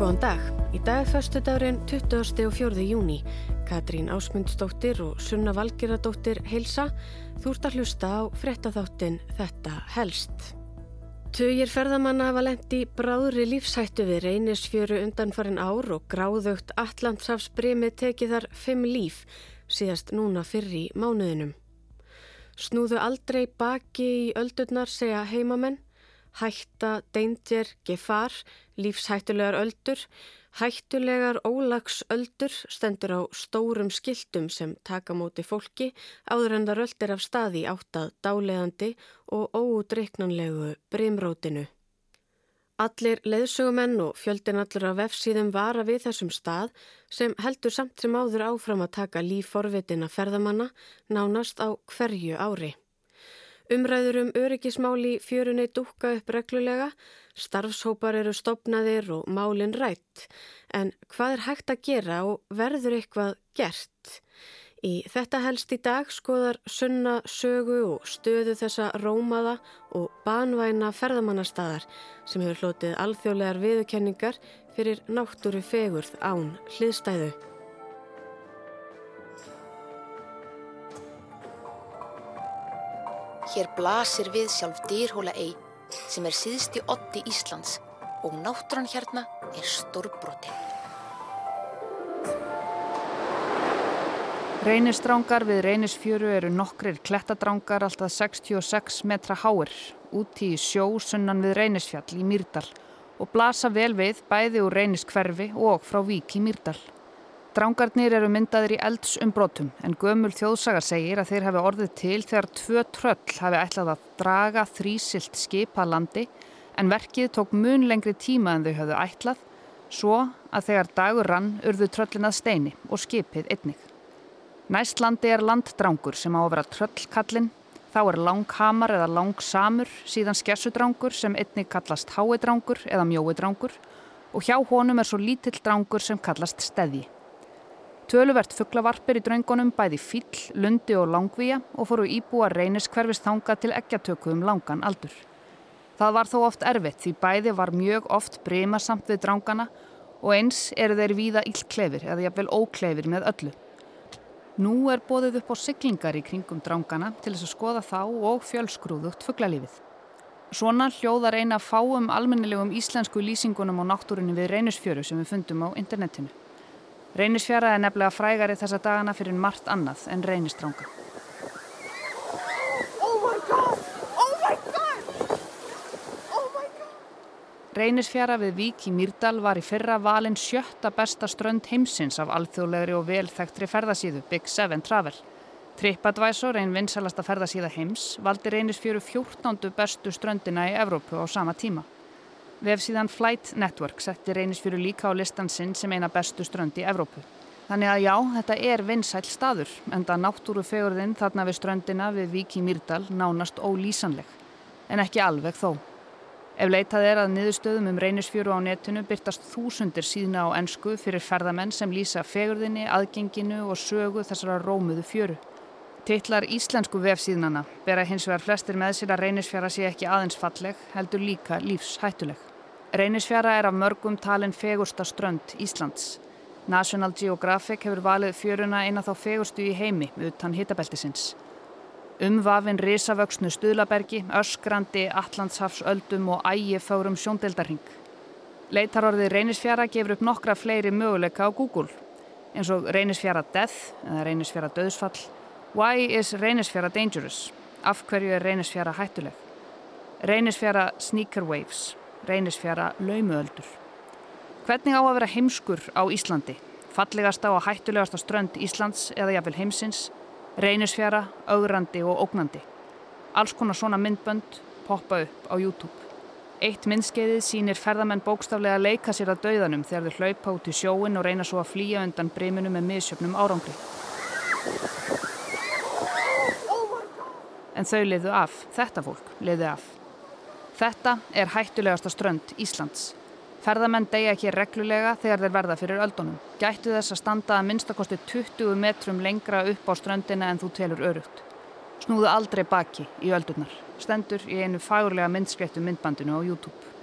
Góðan dag. Í dag er förstu dagurinn 20. og 4. júni. Katrín Ásmundsdóttir og Sunna Valgeradóttir heilsa. Þú ert að hlusta á frettatháttin Þetta helst. Tugir ferðamanna hafa lendi bráðri lífshættu við reynisfjöru undanfarin ár og gráðugt Allandsafsbrimi tekið þar fimm líf síðast núna fyrr í mánuðinum. Snúðu aldrei baki í öldurnar segja heimamenn hætta, danger, gefar, lífshættulegar öldur, hættulegar ólagsöldur stendur á stórum skiltum sem taka móti fólki áður en það röldir af staði áttað dáleðandi og óudreiknanlegu brimrótinu. Allir leðsugumenn og fjöldin allur af vefsíðum vara við þessum stað sem heldur samt sem áður áfram að taka líforvitina ferðamanna nánast á hverju ári. Umræður um öryggismáli fjörunni dúka upp reglulega, starfshópar eru stopnaðir og málinn rætt. En hvað er hægt að gera og verður eitthvað gert? Í þetta helst í dag skoðar sunna sögu og stöðu þessa rómaða og banvæna ferðamannastadar sem hefur hlotið alþjóðlegar viðurkenningar fyrir náttúru fegurð án hliðstæðu. Hér blasir við sjálf dýrhóla ei sem er síðst í otti Íslands og náttúrann hérna er stórbrotin. Reynistrangar við Reynisfjöru eru nokkrir klettadrangar alltaf 66 metra háir úti í sjó sunnan við Reynisfjall í Mýrdal og blasa vel við bæði úr Reyniskverfi og frá Vík í Mýrdal. Drangarnir eru myndaðir í eldsumbrotum en gömul þjóðsaga segir að þeir hafi orðið til þegar tvö tröll hafi ætlað að draga þrísilt skipa landi en verkið tók mun lengri tíma en þau hafðu ætlað svo að þegar dagur rann urðu tröllin að steini og skipið einnig. Næst landi er landdrangur sem á að vera tröllkallin, þá er langhamar eða langsamur, síðan skessudrangur sem einnig kallast háedrangur eða mjóedrangur og hjá honum er svo lítill drangur sem kallast steði. Töluvert fugglavarpir í draungunum bæði fíll, lundi og langvíja og fóru íbúa reynis hverfist þanga til eggjatöku um langan aldur. Það var þó oft erfitt því bæði var mjög oft brema samt við drángana og eins eru þeir víða íllklefir eða jafnvel óklefir með öllu. Nú er bóðið upp á siglingar í kringum drángana til þess að skoða þá og fjölsgrúðugt fugglalífið. Svona hljóðar eina fáum almennilegum íslensku lýsingunum á náttúrunni við reynisfjöru sem við fundum á internetinu. Reynisfjara er nefnilega frægari þessa dagana fyrir margt annað en reynistranga. Oh oh Reynisfjara við Vík í Mýrdal var í fyrra valin sjötta besta strönd heimsins af alþjóðlegri og velþægtri ferðasíðu Big Seven Travel. TripAdvisor, einn vinsalasta ferðasíða heims, valdi Reynisfjöru 14. bestu ströndina í Evrópu á sama tíma. Vefsíðan Flight Network setti reynisfjöru líka á listan sinn sem eina bestu strönd í Evrópu. Þannig að já, þetta er vinsæl staður, enda náttúru fegurðinn þarna við ströndina við Viki Myrdal nánast ólýsanleg. En ekki alveg þó. Ef leitað er að niðurstöðum um reynisfjöru á netinu byrtast þúsundir síðna á ennsku fyrir ferðamenn sem lýsa fegurðinni, aðgenginu og sögu þessara rómuðu fjöru. Tittlar íslensku vefsíðnana bera hins vegar flestir með sér að reynisfjara sé ekki aðeins falleg, heldur líka lífshættuleg. Reynisfjara er af mörgum talin fegursta strönd Íslands. National Geographic hefur valið fjöruna eina þá fegurstu í heimi utan hitabeltisins. Umvafin risavöksnu Stuðlabergi, öskrandi, Allandshafsöldum og ægifárum sjóndeldarhing. Leitarorðið Reynisfjara gefur upp nokkra fleiri möguleika á Google, eins og Reynisfjara Death eða Reynisfjara Döðsfall. Why is Reynisfjara dangerous? Af hverju er Reynisfjara hættuleg? Reynisfjara Sneaker Waves reynisfjara laumuöldur. Hvernig á að vera heimskur á Íslandi? Fallegasta og hættulegasta strönd Íslands eða jafnvel heimsins, reynisfjara, augrandi og ógnandi. Alls konar svona myndbönd poppa upp á YouTube. Eitt myndskeiðið sínir ferðamenn bókstaflega leika sér að dauðanum þegar þau hlaupa út í sjóin og reyna svo að flýja undan briminu með miðsjöfnum árangri. En þau liðu af, þetta fólk liðu af. Þetta er hættulegasta strönd Íslands. Ferðamenn deyja ekki reglulega þegar þeir verða fyrir öldunum. Gættu þess að standa að minnstakosti 20 metrum lengra upp á ströndina en þú telur örugt. Snúðu aldrei baki í öldurnar. Stendur í einu fagurlega myndskreittu myndbandinu á YouTube.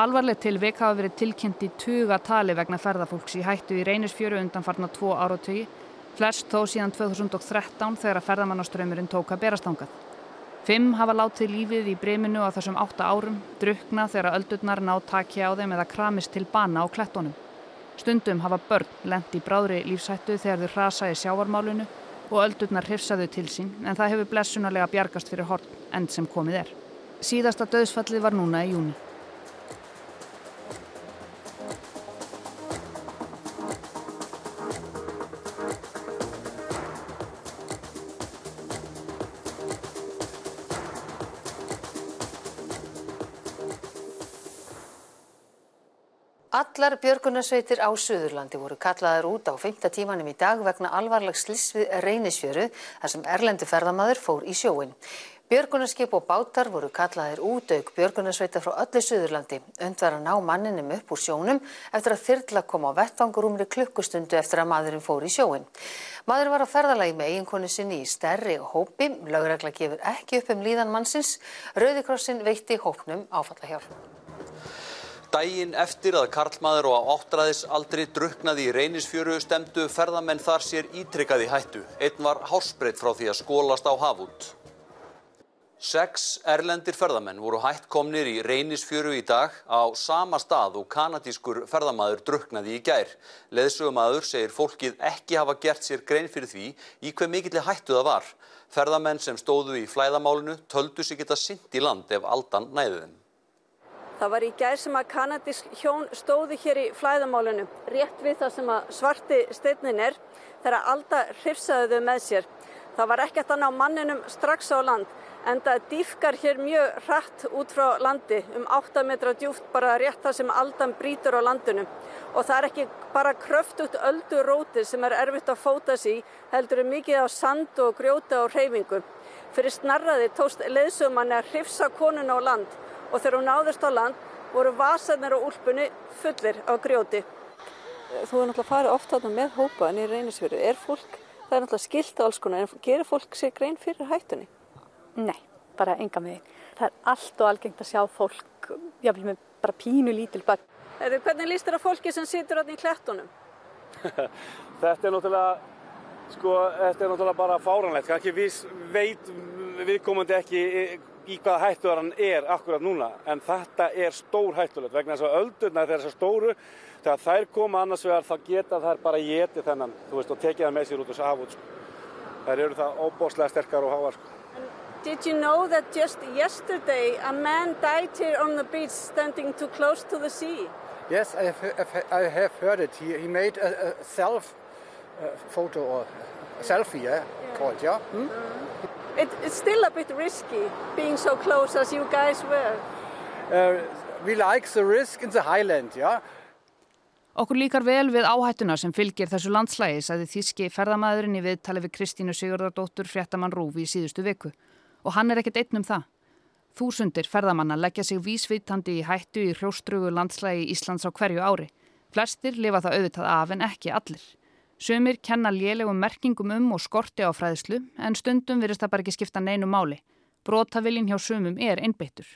Alvarleg tilvik hafa verið tilkynnt í tuga tali vegna ferðafólks í hættu í reynisfjöru undanfarnar tvo áratögi, flest þó síðan 2013 þegar að ferðamannaströymurinn tók að berastangað. Fimm hafa látið lífið í breminu á þessum átta árum, drukna þegar öldurnar ná takja á þeim eða kramist til bana á klettónum. Stundum hafa börn lendi í bráðri lífsættu þegar þau rasa í sjávarmálunu og öldurnar hrifsaðu til sín en það hefur blessunarlega bjargast fyrir hort end sem komið er. Síðasta döðsfallið var núna í júni. Allar björgunarsveitir á Suðurlandi voru kallaðar út á feimta tímanum í dag vegna alvarlegs sliss við reynisfjöru þar sem erlendi ferðamaður fór í sjóin. Björgunarskip og bátar voru kallaðir út auk björgunarsveita frá öllu Suðurlandi. Önd var að ná manninum upp úr sjónum eftir að þyrla kom á vettvangur klukkustundu eftir að maðurinn fór í sjóin. Maður var á ferðalagi með eiginkonu sinni í stærri hópi. Lögregla gefur ekki upp um líðan mannsins. Rauðikrossin veitti hópnum áfallahjálp. Dægin eftir að karlmaður og á áttræðisaldri druknaði í reynisfjöru stemdu ferðamenn þar sér ítrykkað í hættu. Einn var hásbreytt frá því að skólast á hafund. Seks erlendir ferðamenn voru hætt komnir í reynisfjöru í dag á sama stað og kanadískur ferðamaður druknaði í gær. Leðsögumæður segir fólkið ekki hafa gert sér grein fyrir því í hver mikill hættu það var. Ferðamenn sem stóðu í flæðamálinu töldu sig geta synd í land ef aldan næðiðum. Það var í gær sem að kanadísk hjón stóði hér í flæðamálunum, rétt við það sem að svarti steinnin er, þegar Alda hrifsaði þau með sér. Það var ekkert að ná manninum strax á land, en það dýfkar hér mjög hratt út frá landi, um 8 metra djúft bara rétt það sem Aldan brítur á landinu. Og það er ekki bara kröftugt ölduróti sem er erfitt að fóta sér heldur er mikið á sand og grjóta og reyfingu. Fyrir snarraði tóst leðsumanni að hrifsa konun á land og þegar hún náðist á land voru vasarnir á úlpunni fullir á grjóti. Þú er náttúrulega farið oft þarna með hópa en í reynisfjöru. Er fólk, það er náttúrulega skilt á alls konar, en gerir fólk sér grein fyrir hættunni? Nei, bara enga með því. Það er allt og algengt að sjá fólk, jáfnveg með bara pínu lítil bak. Eða hvernig líst þér að fólki sem situr þarna í klettunum? þetta er náttúrulega, sko, þetta er náttúrulega bara fáranlegt. Kanski við veit viðkomandi ekki í hvaða hættuðar hann er akkurat núna en þetta er stór hættulegt vegna þess að öldurnar þegar þessar stóru þegar þær koma annars vegar þá geta þær bara getið þennan veist, og tekið það með sér út og sá sko. þær eru það óbóslega sterkar og háar sko. Did you know that just yesterday a man died here on the beach standing too close to the sea? Yes, I have, I have heard it. He, he made a, a self uh, photo or selfie, yeah, yeah. called, yeah. Hmm? Uh. It, it's still a bit risky being so close as you guys were. Uh, we like the risk in the highland. Yeah? Okkur líkar vel við áhættuna sem fylgir þessu landslægi, sagði þíski ferðamæðurinn í viðtali við Kristínu Sigurdardóttur fréttamann Rúfi í síðustu viku. Og hann er ekkert einn um það. Þúsundir ferðamanna leggja sig vísvitandi í hættu í hrjóstrugu landslægi Íslands á hverju ári. Flestir lifa það auðvitað af en ekki allir. Sumir kenna lélegum merkingum um og skorti á fræðslu en stundum virðist það bara ekki skipta neinu máli. Brótavilin hjá sumum er einbeittur.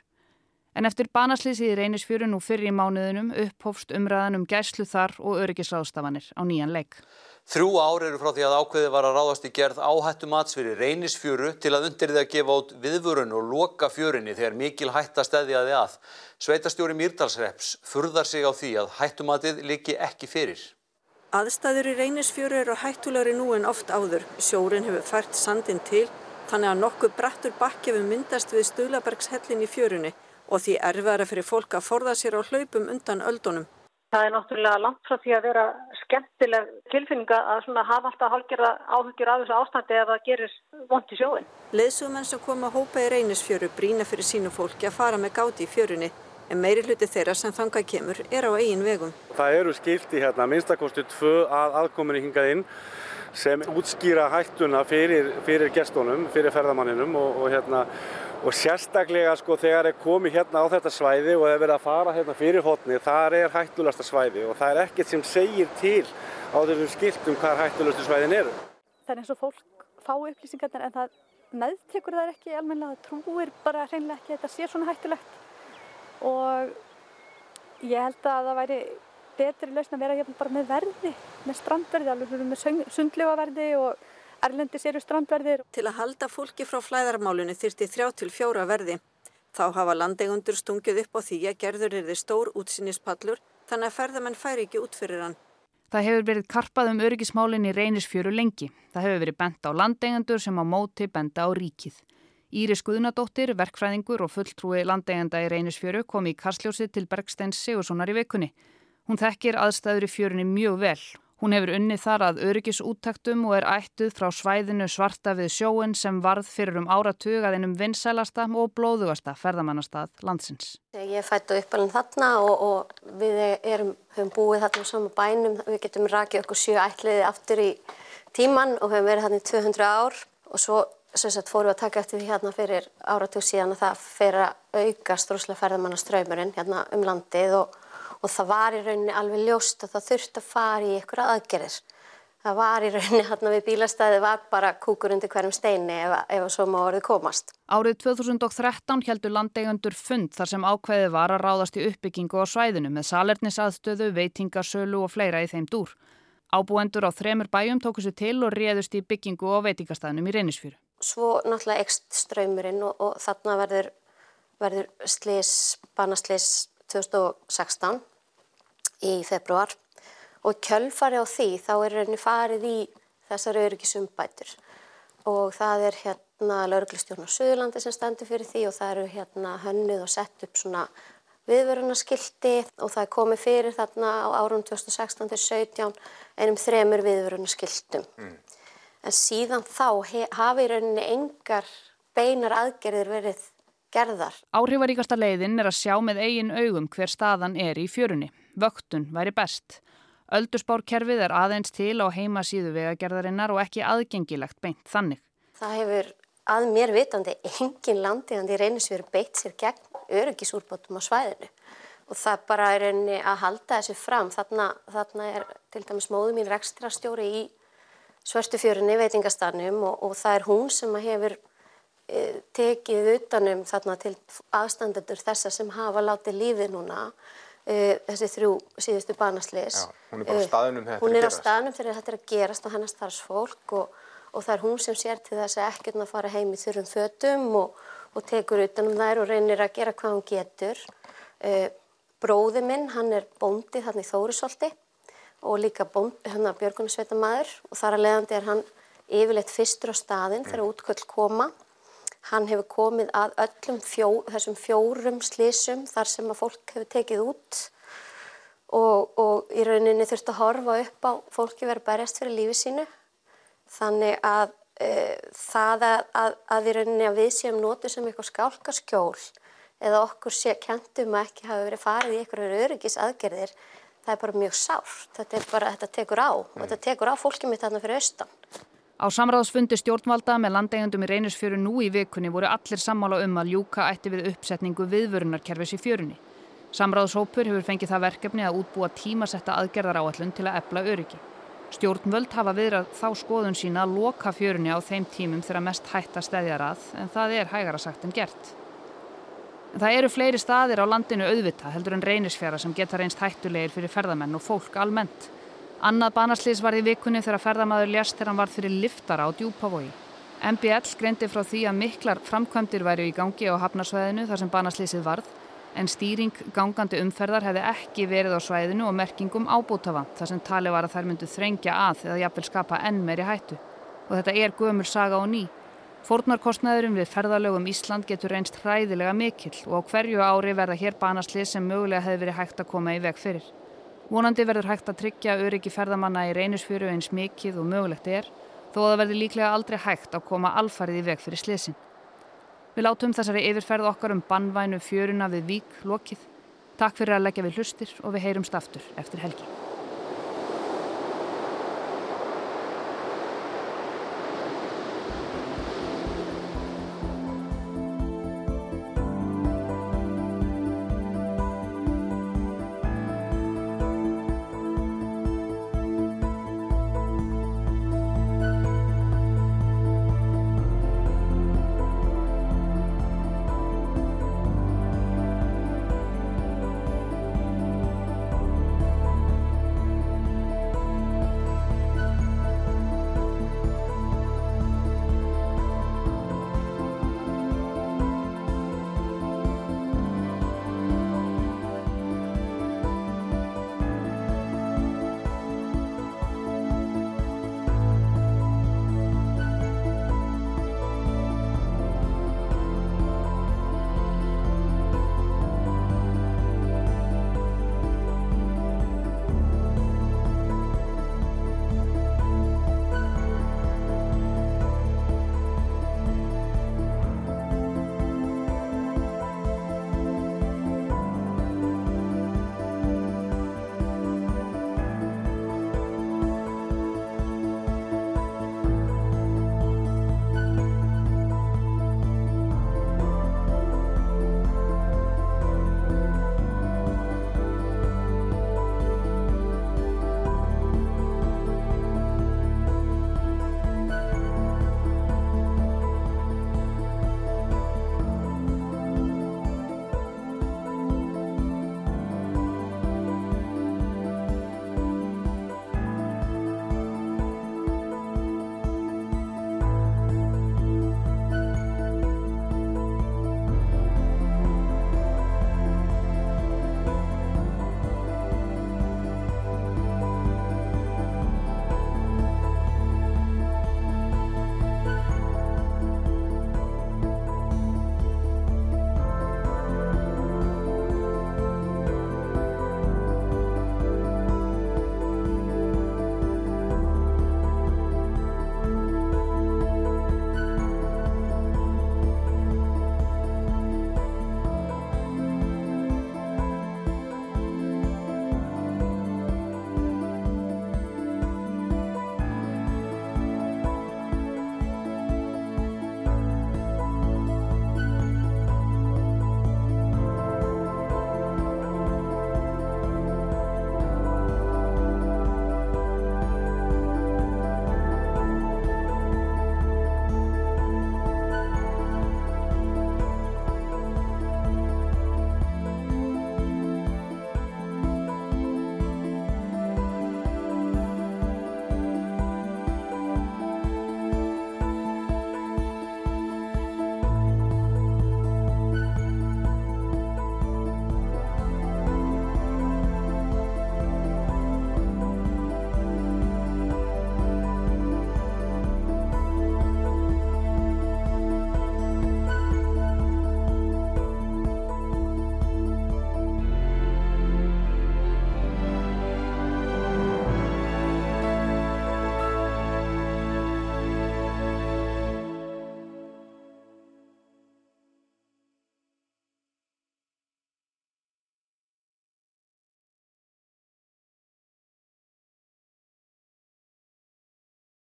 En eftir banaslýsið í reynisfjöru nú fyrir í mánuðinum upphófst umræðan um gæslu þar og öryggisráðstafanir á nýjan leik. Þrjú ár eru frá því að ákveði var að ráðast í gerð áhættu matsfyrir reynisfjöru til að undir því að gefa út viðvörun og loka fjörinni þegar mikil hætta stæðjaði að. Sveitastjóri Mýrdalsreps furðar sig á því að hættumatið liggi ekki fyrir. Aðstæður í reynisfjöru eru hættulegri nú en oft áður. Sjórin hefur fært sandin til þannig að nokkuð brattur bakki hefur myndast við Stulabergshellin í fjörunni og því erfara fyrir fólk að forða sér á hlaupum undan öldunum. Það er náttúrulega langt frá því að vera skemmtileg tilfinninga að hafa alltaf hálgjörða áhugjur af þessu ástandi ef það gerir vond í sjóin. Leðsumenn sem koma að hópa í reynisfjöru brína fyrir sínu fólki að fara með gáti í fjörunni en meiri hluti þeirra sem þangað kemur er á eigin vegum. Það eru skilti hérna minnstakostu tvö að aðkominni hingað inn sem útskýra hættuna fyrir, fyrir gestónum, fyrir ferðamanninum og, og, hérna, og sérstaklega sko þegar er komið hérna á þetta svæði og er verið að fara hérna fyrir hotni, þar er hættulasta svæði og það er ekkert sem segir til á þessum skiltum hvað hættulastu svæðin eru. Það er eins og fólk fá upplýsingarnir en það meðtekur það ekki almenna, það trúir bara hreinlega ekki að þetta sé svona hættulegt og Ég held að það væri betri lausn að vera hérna bara með verði, með strandverði, alveg með sundljóaverði og erlendis eru strandverðir. Til að halda fólki frá flæðarmálunni þyrti þrjá til fjóra verði. Þá hafa landegundur stungið upp á því að gerður er þið stór útsýnispallur þannig að ferðamenn færi ekki út fyrir hann. Það hefur verið karpað um öryggismálinn í reynisfjöru lengi. Það hefur verið bent á landeigendur sem á móti benda á ríkið. Íris Guðnadóttir, verkfræðingur og fulltrúi landeigenda í reynisfjöru kom í kastljósið til Bergsteins Sigurssonar í vekunni. Hún þekkir aðstæður í fjörunni mjög vel Hún hefur unnið þar að öryggisúttaktum og er ættuð frá svæðinu svarta við sjóin sem varð fyrir um áratug að einum vinsælasta og blóðugasta ferðamannastað landsins. Ég fættu uppalinn þarna og, og við erum, höfum búið þarna á sama bænum. Við getum rakið okkur sjö ætliði aftur í tíman og höfum verið þarna í 200 ár og svo sagt, fórum við að taka eftir því hérna fyrir áratug síðan að það fer að auka strúslega ferðamannaströymurinn hérna um landið og og það var í rauninni alveg ljóst að það þurfti að fara í ykkur aðgerðir. Það var í rauninni hérna við bílastæði var bara kúkur undir hverjum steini ef, ef svo má orðið komast. Árið 2013 heldur landeigandur fund þar sem ákveðið var að ráðast í uppbyggingu á svæðinu með salernisaðstöðu, veitingarsölu og fleira í þeim dúr. Ábúendur á þremur bæjum tóku sér til og réðust í byggingu og veitingastæðinum í reynisfjöru. Svo náttúrulega ekst ströymurinn og, og þarna verður, verður slis, banaslis 2016 í februar og kjölfari á því þá er henni farið í þessar öryggisumbætur og það er hérna lauruglistjórn á Suðurlandi sem stendur fyrir því og það eru hérna hönnuð og sett upp svona viðvörunarskildi og það er komið fyrir þarna á árun 2016-17 einum þremur viðvörunarskildum. Mm. En síðan þá hafi rauninni engar beinar aðgerðir verið gerðar. Áhrifaríkasta leiðin er að sjá með eigin augum hver staðan er í fjörunni. Vöktun væri best. Öldurspárkerfið er aðeins til á heimasíðu vegagerðarinnar og ekki aðgengilegt beint þannig. Það hefur að mér vitandi engin landiðandi reynisveru beitt sér gegn öryggisúrbótum á svæðinu og það bara er einni að halda þessu fram. Þarna, þarna er til dæmis móðu mín rekstrastjóri í svörstufjörunni veitingastanum og, og það er hún sem hefur e, tekið utanum þarna til aðstandendur þessa sem hafa látið lífið núna Uh, þessi þrjú síðustu banaslis hún er bara á staðunum þegar þetta er að gerast. hún er á staðunum þegar þetta er að gerast og hennast þar fólk og, og það er hún sem sér til þess að ekkert að fara heim í þurrum fötum og, og tekur utanum þær og reynir að gera hvað hún getur. Uh, bróði minn, hann er bóndi þarna í Þórisóldi og líka hann að Björgunarsveita maður og þar að leiðandi er hann yfirleitt fyrstur á staðin mm. þegar útköll koma Hann hefur komið að öllum fjó, þessum fjórum slísum þar sem að fólk hefur tekið út og, og í rauninni þurft að horfa upp á fólki verið berjast fyrir lífi sínu. Þannig að e, það að, að, að í rauninni að við séum nótið sem eitthvað skálkaskjól eða okkur sé kentum að ekki hafa verið farið í eitthvað öryggis aðgerðir, það er bara mjög sárt. Þetta, bara, þetta tekur á og þetta tekur á fólkið mitt þarna fyrir austan. Á samráðsfundi stjórnvalda með landegjandum í reynisfjöru nú í vikunni voru allir sammála um að ljúka ætti við uppsetningu viðvörunarkerfis í fjörunni. Samráðshópur hefur fengið það verkefni að útbúa tímasetta aðgerðar áallun til að ebla öryggi. Stjórnvöld hafa viðrað þá skoðun sína að loka fjörunni á þeim tímum þegar mest hætta stæðjar að en það er hægara sagt en gert. Það eru fleiri staðir á landinu auðvita heldur en reynisfjara sem geta reynst hættulegir fyrir ferðamenn og fólk almennt. Annað banaslýs var í vikunni þegar ferðamaður ljast þegar hann var fyrir liftara á djúpavogi. MBL greindi frá því að miklar framkvæmdir væri í gangi á hafnarsvæðinu þar sem banaslýsið varð en stýring gangandi umferðar hefði ekki verið á svæðinu og merkingum ábútafant þar sem tali var að þær myndu þrengja að eða jafnvel skapa enn meiri hættu. Og þetta er gömur saga og ný. Fórnarkostnaðurum við ferðalögum Ísland getur reynst hræðilega mikill og á hverju ári verða hér banaslýs sem mögulega hefði verið hægt að koma í veg fyrir. Vonandi verður hægt að tryggja öryggi ferðamanna í reynisfjöru eins mikið og mögulegt er þó að það verður líklega aldrei hægt að koma alfarið í veg fyrir sliðsin. Við látum þessari yfirferð okkar um bannvænu fjöruna við vík lokið. Takk fyrir að leggja við hlustir og við heyrumst aftur eftir helgi.